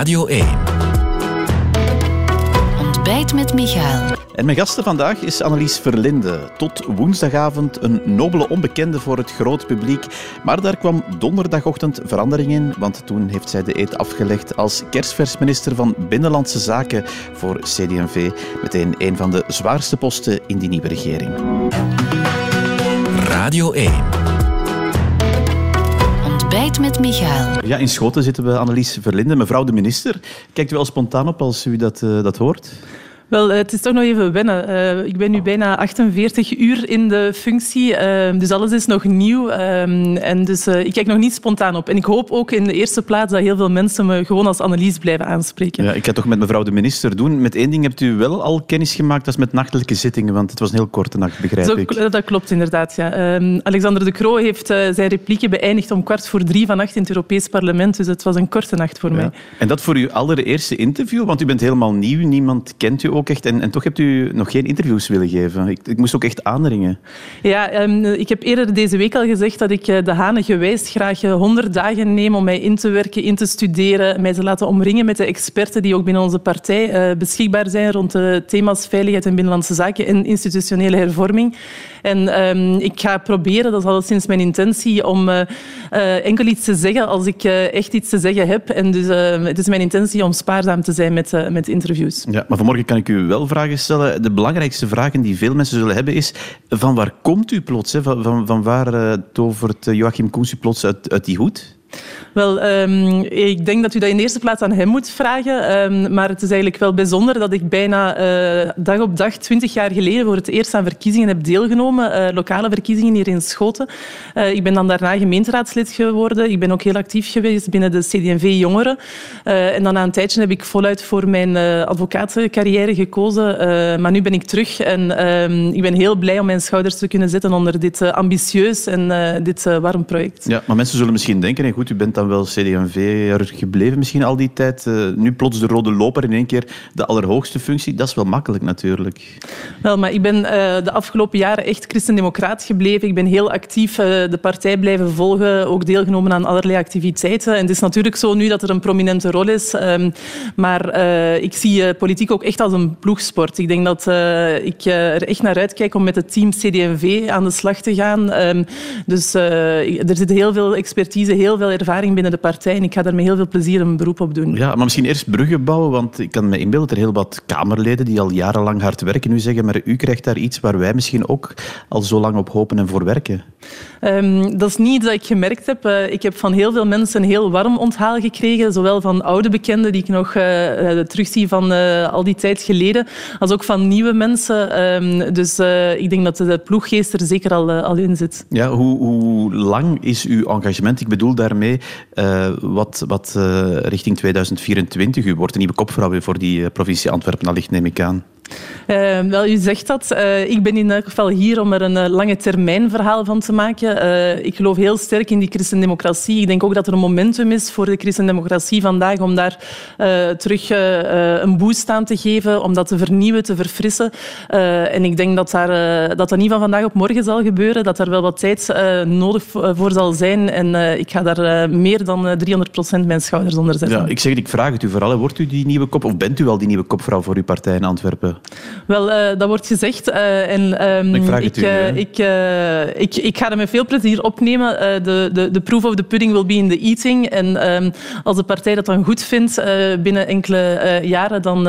Radio 1. Ontbijt met Michael. En mijn gasten vandaag is Annelies Verlinde. Tot woensdagavond een nobele onbekende voor het groot publiek. Maar daar kwam donderdagochtend verandering in, want toen heeft zij de eet afgelegd als kerstversminister van Binnenlandse Zaken voor CD&V. Meteen een van de zwaarste posten in die nieuwe regering. Radio 1. Ontbijt met Michael. Ja, in Schoten zitten we Annelies Verlinde, mevrouw de minister. Kijkt u wel spontaan op als u dat, eh, dat hoort? Wel, eh, het is toch nog even wennen. Eh, ik ben nu bijna 48 uur in de functie, uh, dus alles is nog nieuw. en dus ik kijk nog niet spontaan op. En ik hoop ook in de eerste plaats dat heel veel mensen me gewoon als Annelies blijven aanspreken. Ja, ik ga toch met mevrouw de minister doen. Met één ding hebt u wel al kennis gemaakt, dat is met nachtelijke zittingen, want het was een heel korte nacht, begrijp Zo, ik. Dat klopt inderdaad, ja. Alexander de Croo heeft zijn replieken beëindigd om kwart voor drie vannacht in het Europees Parlement, dus het was een korte nacht voor mij. En dat voor uw allereerste interview, want u bent helemaal nieuw, niemand kent u ook echt. En, en toch hebt u nog geen interviews willen geven. Ik, ik moest ook echt aandringen. Ja, um, ik heb eerder deze week al gezegd dat ik de Hanen gewijs graag honderd dagen neem om mij in te werken, in te studeren, mij te laten omringen met de experten die ook binnen onze partij uh, beschikbaar zijn rond de thema's veiligheid en binnenlandse zaken en institutionele hervorming. En um, ik ga proberen, dat is al sinds mijn intentie, om uh, uh, enkel iets te zeggen als ik echt iets te zeggen heb. En dus het is mijn intentie om spaarzaam te zijn met, met interviews. Ja, maar vanmorgen kan ik u wel vragen stellen. De belangrijkste vragen die veel mensen zullen hebben is van waar komt u plots? Van, van, waar uh, tovert Joachim Koens u plots uit, uit die hoed? Wel, um, ik denk dat u dat in eerste plaats aan hem moet vragen. Um, maar het is eigenlijk wel bijzonder dat ik bijna uh, dag op dag, twintig jaar geleden, voor het eerst aan verkiezingen heb deelgenomen. Uh, lokale verkiezingen hier in Schoten. Uh, ik ben dan daarna gemeenteraadslid geworden. Ik ben ook heel actief geweest binnen de CD&V Jongeren. en dan na een tijdje heb ik voluit voor mijn advocatencarrière gekozen. maar nu ben ik terug en um, ik ben heel blij om mijn schouders te kunnen zetten onder dit ambitieus en dit warm project. Ja, maar mensen zullen misschien denken, goed, u bent dan wel CD&V'er gebleven misschien al die tijd. Uh, nu plots de rode loper in één keer de allerhoogste functie. Dat is wel makkelijk natuurlijk. Wel, maar ik ben uh, de afgelopen jaren echt christendemocraat gebleven. Ik ben heel actief uh, de partij blijven volgen, ook deelgenomen aan allerlei activiteiten. En het is natuurlijk zo nu dat er een prominente rol is. Um, maar ik zie politiek ook echt als een ploegsport. Ik denk dat ik er echt naar uitkijk om met het team CD&V aan de slag te gaan. Um, dus er zit heel veel expertise, heel veel ervaring binnen de partij en ik ga daar met heel veel plezier een beroep op doen. Ja, maar misschien eerst bruggen bouwen, want ik kan me inbeelden dat er heel wat Kamerleden die al jarenlang hard werken nu zeggen, maar u krijgt daar iets waar wij misschien ook al zo lang op hopen en voor werken. Um, dat is niet dat ik gemerkt heb. Uh, ik heb van heel veel mensen een heel warm onthaal gekregen, zowel van oude bekenden die ik nog uh, terugzie van uh, al die tijd geleden, als ook van nieuwe mensen. Um, dus ik denk dat de ploeggeest er zeker al, al in zit. Ja, hoe, hoe lang is uw engagement? Ik bedoel daarmee uh, wat, wat uh, richting 2024. U wordt een nieuwe kopvrouw voor die provincie Antwerpen allicht, neem ik aan. Uh, wel, u zegt dat. Uh, ik ben in elk geval hier om er een uh, lange termijn verhaal van te maken. ik geloof heel sterk in die christendemocratie. Ik denk ook dat er een momentum is voor de christendemocratie vandaag om daar terug een boost aan te geven, om dat te vernieuwen, te verfrissen. en ik denk dat, daar, dat dat niet van vandaag op morgen zal gebeuren, dat er wel wat tijd nodig voor zal zijn. En ik ga daar meer dan 300 procent mijn schouders onder zetten. Ja, ik zeg ik vraag het u vooral. Wordt u die nieuwe kop, of bent u al die nieuwe kopvrouw voor uw partij in Antwerpen? Wel, uh, dat wordt gezegd. Uh, en, um, ik vraag het ik, u. Uh, ik, ik, ik ga dat met veel plezier opnemen. de, de, de proof of the pudding will be in the eating. En um, als de partij dat dan goed vindt binnen enkele jaren, dan,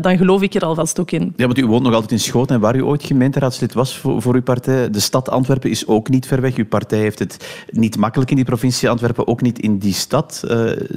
dan geloof ik er alvast ook in. Ja, want u woont nog altijd in Schoten en waar u ooit gemeenteraadslid was voor, voor uw partij. De stad Antwerpen is ook niet ver weg. Uw partij heeft het niet makkelijk in die provincie Antwerpen, ook niet in die stad.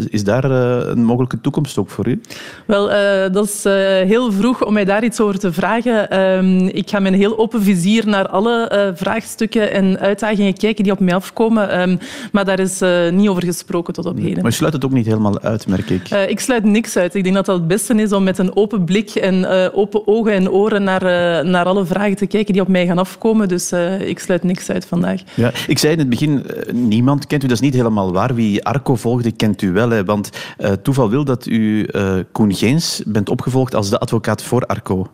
is daar een mogelijke toekomst ook voor u? Wel, dat is heel vroeg om mij daar iets te vragen. Um, ik ga met een heel open vizier naar alle uh, vraagstukken en uitdagingen kijken die op mij afkomen. Um, maar daar is uh, niet over gesproken tot op heden. Maar je sluit het ook niet helemaal uit, merk ik. Uh, ik sluit niks uit. Ik denk dat dat het beste is om met een open blik en open ogen en oren naar, naar alle vragen te kijken die op mij gaan afkomen. Dus ik sluit niks uit vandaag. Ja, ik zei in het begin, niemand kent u. Dat is niet helemaal waar. Wie Arco volgde, kent u wel. Hè, want toeval wil dat u Koen Geens bent opgevolgd als de advocaat voor Arco.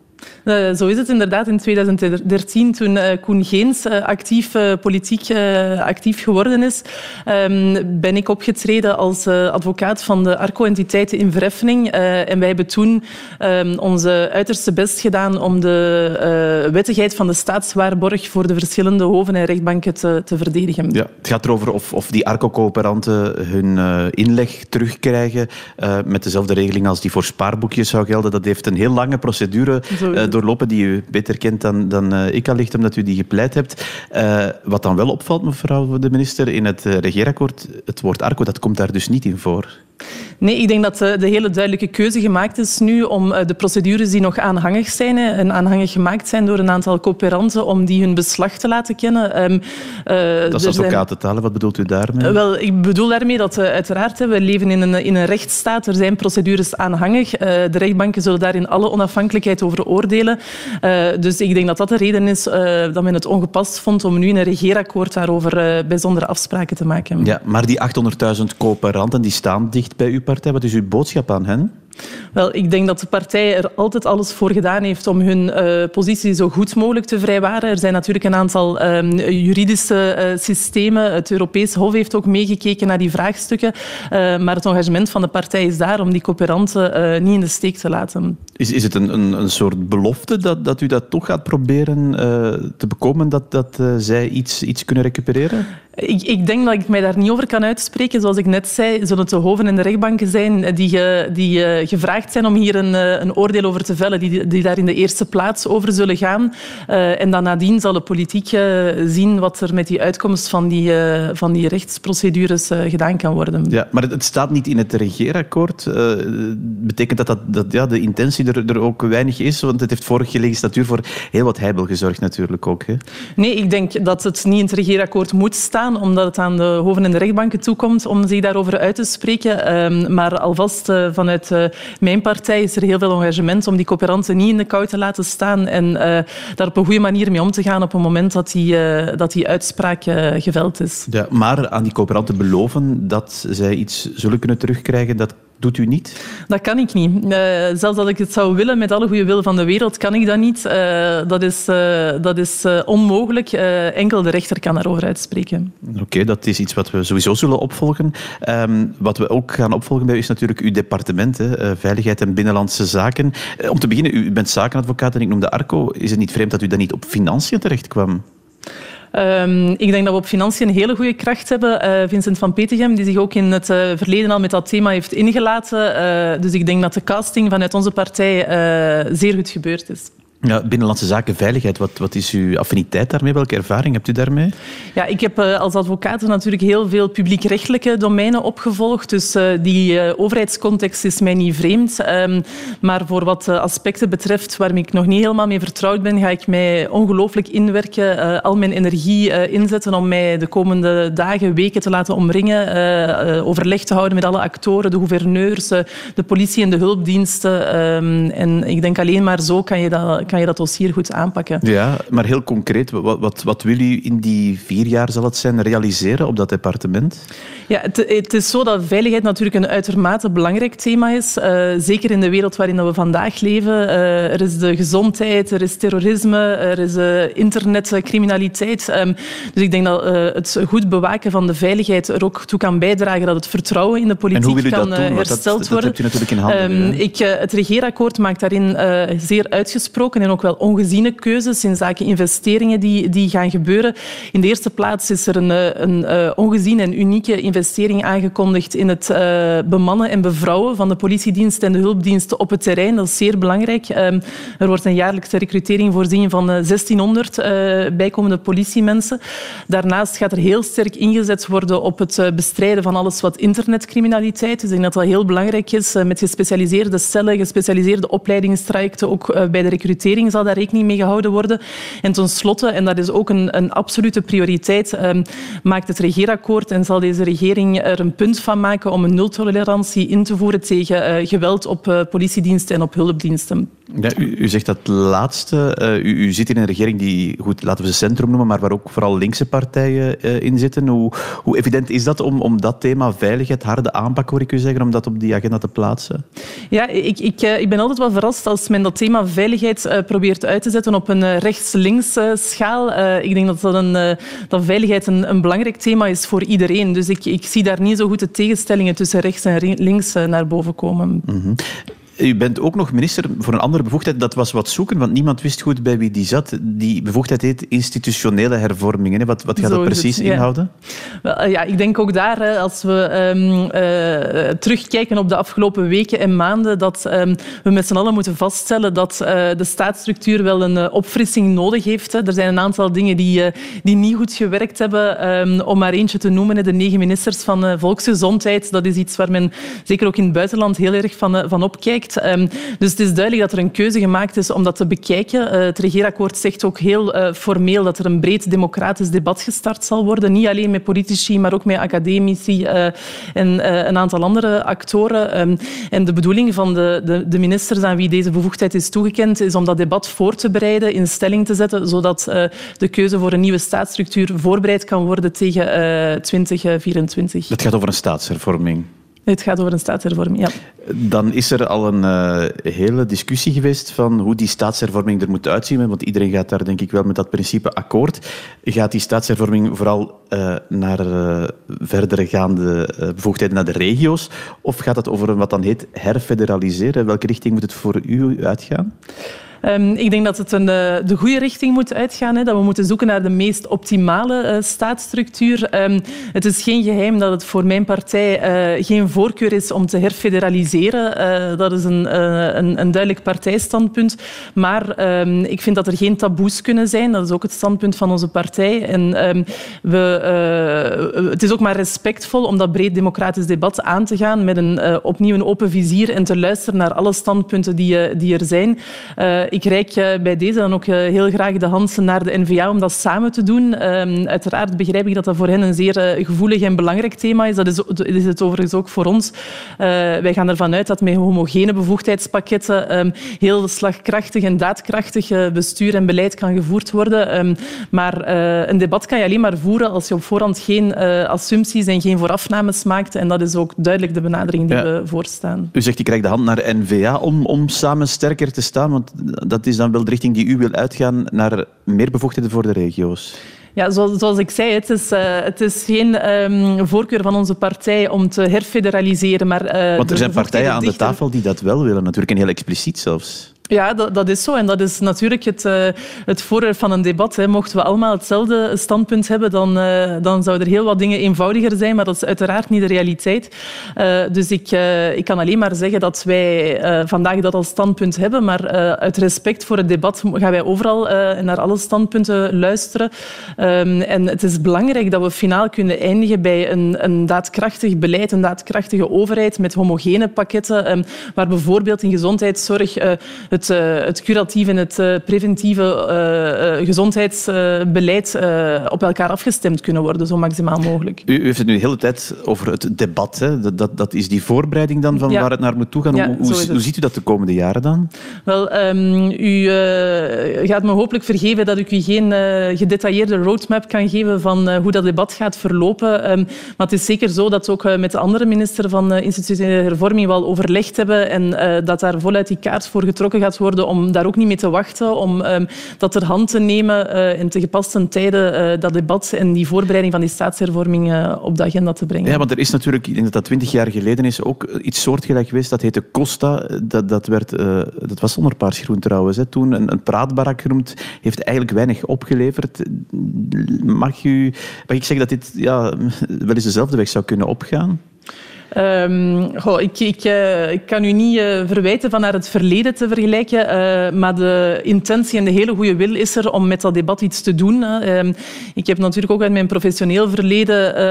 Uh, zo is het inderdaad. In 2013, toen uh, Koen Geens uh, actief politiek actief geworden is, um, ben ik opgetreden als advocaat van de ARCO-entiteiten in verheffening. en wij hebben toen um, onze uiterste best gedaan om de wettigheid van de staatswaarborg voor de verschillende hoven en rechtbanken te, te verdedigen. Ja, het gaat erover of, of die ARCO-coöperanten hun inleg terugkrijgen met dezelfde regeling als die voor spaarboekjes zou gelden. Dat heeft een heel lange procedure doorlopen die u beter kent dan, dan uh, ik allicht, omdat u die gepleit hebt. Uh, wat dan wel opvalt, mevrouw de minister, in het regeerakkoord, het woord ARCO, dat komt daar dus niet in voor. Nee, ik denk dat de hele duidelijke keuze gemaakt is nu om de procedures die nog aanhangig zijn en aanhangig gemaakt zijn door een aantal coöperanten, om die hun beslag te laten kennen. Um, uh, dat is advocatentaal. Wat bedoelt u daarmee? wel, ik bedoel daarmee dat uiteraard, we leven in een, in een rechtsstaat. Er zijn procedures aanhangig. De rechtbanken zullen daar in alle onafhankelijkheid over oordelen. dus ik denk dat dat de reden is dat men het ongepast vond om nu in een regeerakkoord daarover bijzondere afspraken te maken. Ja, maar die 800.000 coöperanten die staan dicht bij uw Wat is uw boodschap aan hen? Wel, ik denk dat de partij er altijd alles voor gedaan heeft om hun uh, positie zo goed mogelijk te vrijwaren. Er zijn natuurlijk een aantal um, juridische uh, systemen. Het Europees Hof heeft ook meegekeken naar die vraagstukken. Uh, maar het engagement van de partij is daar om die coöperanten niet in de steek te laten. Is, is het een, een, een soort belofte dat, dat u dat toch gaat proberen te bekomen, dat, dat zij iets, iets kunnen recupereren? Ik, ik, denk dat ik mij daar niet over kan uitspreken. Zoals ik net zei, zullen het de hoven en de rechtbanken zijn die, die gevraagd zijn om hier een, eh, een oordeel over te vellen, die, die daar in de eerste plaats over zullen gaan. Uh, en dan nadien zal de politiek zien wat er met die uitkomst van die, van die rechtsprocedures gedaan kan worden. Ja, maar het, staat niet in het regeerakkoord. betekent dat, dat, dat ja, de intentie er, er ook weinig is? Want het heeft vorige legislatuur voor heel wat heibel gezorgd natuurlijk ook. Hè? Nee, ik denk dat het niet in het regeerakkoord moet staan, omdat het aan de hoven en de rechtbanken toekomt om zich daarover uit te spreken. Ehm, maar alvast vanuit mijn partij is er heel veel engagement om die coöperanten niet in de kou te laten staan en uh, daar op een goede manier mee om te gaan op het moment dat die, uh, dat die uitspraak uh, geveld is. Ja, maar aan die coöperanten beloven dat zij iets zullen kunnen terugkrijgen, dat doet u niet? Dat kan ik niet. Uh, zelfs als ik het zou willen, met alle goede wil van de wereld, kan ik dat niet. Uh, dat is, uh, dat is onmogelijk. enkel de rechter kan daarover uitspreken. Oké, okay, dat is iets wat we sowieso zullen opvolgen. Um, wat we ook gaan opvolgen bij u is natuurlijk uw departement, hè, Veiligheid en Binnenlandse Zaken. om te beginnen, u bent zakenadvocaat en ik noemde Arco. Is het niet vreemd dat u dan niet op financiën terecht kwam? Um, ik denk dat we op financiën een hele goede kracht hebben. Uh, Vincent van Petegem, die zich ook in het uh, verleden al met dat thema heeft ingelaten. Uh, dus ik denk dat de casting vanuit onze partij zeer goed gebeurd is. Ja, binnenlandse zaken, veiligheid, wat, wat is uw affiniteit daarmee? Welke ervaring hebt u daarmee? Ja, ik heb uh, als advocaat natuurlijk heel veel publiekrechtelijke domeinen opgevolgd. Dus uh, die uh, overheidscontext is mij niet vreemd. Um, maar voor wat aspecten betreft waar ik nog niet helemaal mee vertrouwd ben, ga ik mij ongelooflijk inwerken, al mijn energie inzetten om mij de komende dagen, weken te laten omringen, overleg te houden met alle actoren, de gouverneurs, de politie en de hulpdiensten. Um, en ik denk alleen maar zo kan je dat kan je dat dossier goed aanpakken. Ja, maar heel concreet, wat, wat, wat wil u in die vier jaar, zal het zijn, realiseren op dat departement? Ja, het, het is zo dat veiligheid natuurlijk een uitermate belangrijk thema is. Uh, zeker in de wereld waarin we vandaag leven. Uh, er is de gezondheid, er is terrorisme, er is uh, internetcriminaliteit. Um, dus ik denk dat het goed bewaken van de veiligheid er ook toe kan bijdragen dat het vertrouwen in de politiek kan hersteld dat, worden. Dat hebt u natuurlijk in handen. Um, ik, het regeerakkoord maakt daarin zeer uitgesproken en ook wel ongeziene keuzes in zaken investeringen die, die gaan gebeuren. In de eerste plaats is er een, eh, een, eh, ongeziene en unieke investering aangekondigd in het uh, bemannen en bevrouwen van de politiediensten en de hulpdiensten op het terrein. Dat is zeer belangrijk. Um, er wordt een jaarlijkse recrutering voorzien van 1600 uh, bijkomende politiemensen. Daarnaast gaat er heel sterk ingezet worden op het bestrijden van alles wat internetcriminaliteit is. Ik denk dat dat heel belangrijk is met gespecialiseerde cellen, gespecialiseerde opleidingstrajecten, ook bij de recrutering zal daar rekening mee gehouden worden. En tenslotte, en dat is ook een, een absolute prioriteit, um, maakt het regeerakkoord en zal deze regering er een punt van maken om een nultolerantie in te voeren tegen uh, geweld op uh, politiediensten en op hulpdiensten. Ja, u, u, zegt dat laatste. Uh, u, u, zit in een regering die, goed, laten we ze centrum noemen, maar waar ook vooral linkse partijen uh, in zitten. Hoe, hoe, evident is dat om, om dat thema veiligheid, harde aanpak hoor ik u zeggen, om dat op die agenda te plaatsen? Ja, ik, ik, uh, ik ben altijd wel verrast als men dat thema veiligheid probeert uit te zetten op een rechts-links schaal. ik denk dat, dat, een, dat veiligheid een, een, belangrijk thema is voor iedereen. Dus ik, ik zie daar niet zo goed de tegenstellingen tussen rechts en links naar boven komen. Mm -hmm. U bent ook nog minister voor een andere bevoegdheid. Dat was wat zoeken, want niemand wist goed bij wie die zat. Die bevoegdheid heet institutionele hervormingen. Wat, wat gaat dat precies inhouden? Wel, eh, ja, ik denk ook daar, als we um, uh, terugkijken op de afgelopen weken en maanden, dat um, we met z'n allen moeten vaststellen dat uh, de staatsstructuur wel een uh, opfrissing nodig heeft. Hè. Er zijn een aantal dingen die, die niet goed gewerkt hebben. Um, om maar eentje te noemen, de negen ministers van Volksgezondheid. Dat is iets waar men zeker ook in het buitenland heel erg van, van opkijkt. Um, dus het is duidelijk dat er een keuze gemaakt is om dat te bekijken. Uh, het regeerakkoord zegt ook heel uh, formeel dat er een breed democratisch debat gestart zal worden. Niet alleen met politici, maar ook met academici uh, en een aantal andere actoren. Um, en de bedoeling van de, de, de, ministers aan wie deze bevoegdheid is toegekend, is om dat debat voor te bereiden, in stelling te zetten, zodat de keuze voor een nieuwe staatsstructuur voorbereid kan worden tegen 2024. Het gaat over een staatshervorming. Het gaat over een staatshervorming, ja. Dan is er al een uh, hele discussie geweest van hoe die staatshervorming er moet uitzien. Want iedereen gaat daar denk ik wel met dat principe akkoord. Gaat die staatshervorming vooral uh, naar uh, verdergaande bevoegdheden naar de regio's? Of gaat het over wat dan heet herfederaliseren? Welke richting moet het voor u uitgaan? Um, ik denk dat het een, uh, de goede richting moet uitgaan. Hè, dat we moeten zoeken naar de meest optimale uh, staatsstructuur. Um, het is geen geheim dat het voor mijn partij uh, geen voorkeur is om te herfederaliseren. dat is een, een, een, duidelijk partijstandpunt. Maar um, ik vind dat er geen taboes kunnen zijn. Dat is ook het standpunt van onze partij. En we, het is ook maar respectvol om dat breed democratisch debat aan te gaan met een, opnieuw een open vizier en te luisteren naar alle standpunten die, die er zijn ik reik eh, bij deze dan ook eh, heel graag de hand naar de NVA om dat samen te doen. Ehm, uiteraard begrijp ik dat dat voor hen een zeer eh, gevoelig en belangrijk thema is. Dat is, is het overigens ook voor ons. wij gaan ervan uit dat met homogene bevoegdheidspakketten ehm, heel slagkrachtig en daadkrachtig bestuur en beleid kan gevoerd worden. Ehm, maar een debat kan je alleen maar voeren als je op voorhand geen assumpties en geen voorafnames maakt. En dat is ook duidelijk de benadering die we voorstaan. U zegt, ik krijg de hand naar de NVA om, om samen sterker te staan, want dat is dan wel de richting die u wil uitgaan naar meer bevoegdheden voor de regio's. Ja, zoals, zoals ik zei, het is, uh, het is geen um, voorkeur van onze partij om te herfederaliseren. Maar, uh, Want er zijn partijen aan de tafel die dat wel willen, natuurlijk, en heel expliciet zelfs. Ja, dat, dat, is zo. En dat is natuurlijk het, uh, het voordeel van een debat. Hè. Mochten we allemaal hetzelfde standpunt hebben, dan, uh, dan zouden er heel wat dingen eenvoudiger zijn. Maar dat is uiteraard niet de realiteit. Uh, dus ik, ik kan alleen maar zeggen dat wij vandaag dat als standpunt hebben. Maar uit respect voor het debat gaan wij overal naar alle standpunten luisteren. Um, en het is belangrijk dat we finaal kunnen eindigen bij een, een daadkrachtig beleid, een daadkrachtige overheid met homogene pakketten. Um, waar bijvoorbeeld in gezondheidszorg het, uh, het curatieve en het uh, preventieve uh, gezondheidsbeleid op elkaar afgestemd kunnen worden, zo maximaal mogelijk. U, u, heeft het nu de hele tijd over het debat. Hè? Dat, dat, dat is die voorbereiding dan van ja. waar het naar moet toe gaan. Ja, hoe, hoe, hoe, ziet u dat de komende jaren dan? Wel, um, u gaat me hopelijk vergeven dat ik u geen gedetailleerde roadmap kan geven van hoe dat debat gaat verlopen. Um, maar het is zeker zo dat we ook met de andere minister van institutionele hervorming wel overlegd hebben en dat daar voluit die kaart voor getrokken gaat gaat worden om daar ook niet mee te wachten, om um, dat ter hand te nemen uh, in te gepaste tijden uh, dat debat en die voorbereiding van die staatshervorming uh, op de agenda te brengen. Ja, want er is natuurlijk, ik denk dat twintig jaar geleden is, ook iets soortgelijk geweest. Dat heette Costa. Dat, dat, werd, dat was zonder paarsgroen trouwens. Hè. Toen een, een praatbarak genoemd, heeft eigenlijk weinig opgeleverd. Mag, u, mag ik zeggen dat dit ja, wel eens dezelfde weg zou kunnen opgaan? Um, ik, uh, ik, kan u niet uh, verwijten van naar het verleden te vergelijken, uh, maar de intentie en de hele goede wil is er om met dat debat iets te doen. Um, ik heb natuurlijk ook uit mijn professioneel verleden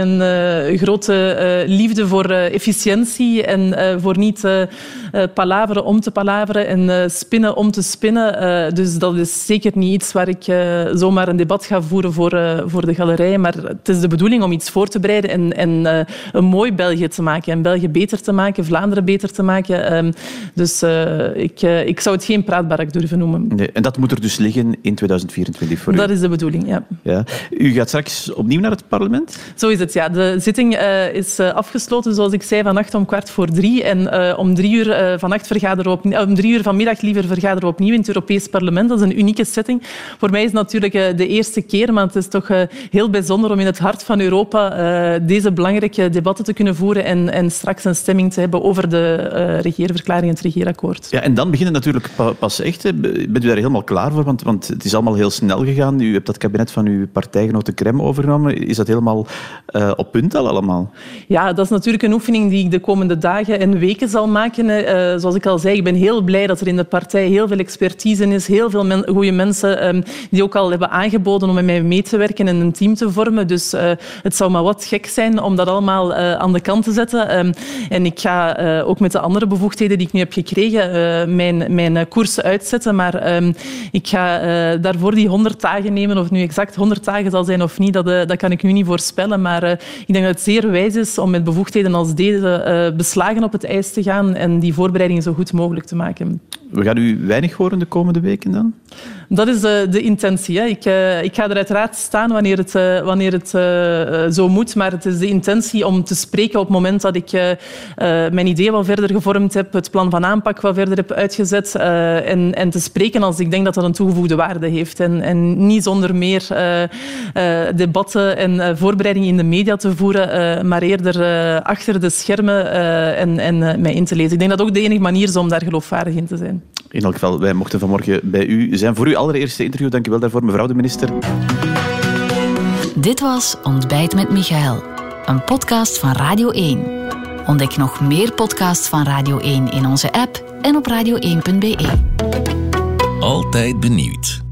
een grote liefde voor efficiëntie en voor niet palaveren om te palaveren en spinnen om te spinnen. dus dat is zeker niet iets waar ik zomaar een debat ga voeren voor, voor de galerij, maar het is de bedoeling om iets voor te bereiden en, en een mooi België België te maken. En België beter te maken, Vlaanderen beter te maken. Ehm, dus ik, ik zou het geen praatbarak durven noemen. Nee, en dat moet er dus liggen in 2024 voor u? Dat is de bedoeling, ja. ja. U gaat straks opnieuw naar het parlement? Zo is het, ja. De zitting is afgesloten, zoals ik zei, vannacht om kwart voor drie. En om drie uur vannacht vergaderen we op, om drie uur vanmiddag liever vergaderen we opnieuw in het Europees Parlement. Dat is een unieke setting. Voor mij is het natuurlijk de eerste keer, maar het is toch heel bijzonder om in het hart van Europa deze belangrijke debatten te kunnen voeren en, en straks een stemming te hebben over de uh, regeerverklaring en het regeerakkoord. Ja, en dan beginnen natuurlijk pas echt. Bent u daar helemaal klaar voor? Want, want het is allemaal heel snel gegaan. U hebt dat kabinet van uw partijgenoot de Krem overgenomen. Is dat helemaal uh, op punt al allemaal? Ja, dat is natuurlijk een oefening die ik de komende dagen en weken zal maken. Uh, zoals ik al zei, ik ben heel blij dat er in de partij heel veel expertise is, heel veel men goede mensen um, die ook al hebben aangeboden om met mij mee te werken en een team te vormen. Dus het zou maar wat gek zijn om dat allemaal aan de kant te zetten. Um, en ik ga uh, ook met de andere bevoegdheden die ik nu heb gekregen mijn, mijn koers uitzetten. Maar um, ik ga daarvoor die 100 dagen nemen. Of nu exact 100 dagen zal zijn of niet, dat, dat kan ik nu niet voorspellen. Maar ik denk dat het zeer wijs is om met bevoegdheden als deze beslagen op het ijs te gaan en die voorbereidingen zo goed mogelijk te maken. We gaan u weinig horen de komende weken dan? Dat is de, de intentie. Hè. Ik, uh, ik ga er uiteraard staan wanneer het, uh, wanneer het zo moet, maar het is de intentie om te spreken op het moment dat ik mijn idee wat verder gevormd heb, het plan van aanpak wat verder heb uitgezet en, en te spreken als ik denk dat dat een toegevoegde waarde heeft. En, en niet zonder meer debatten en voorbereidingen in de media te voeren, maar eerder achter de schermen en, en mij in te lezen. Ik denk dat ook de enige manier is om daar geloofwaardig in te zijn. In elk geval, wij mochten vanmorgen bij u zijn voor uw allereerste interview. Dank u wel daarvoor, mevrouw de minister. Dit was Ontbijt met Michael, een podcast van Radio 1. Ontdek nog meer podcasts van Radio 1 in onze app en op radio1.be. Altijd benieuwd.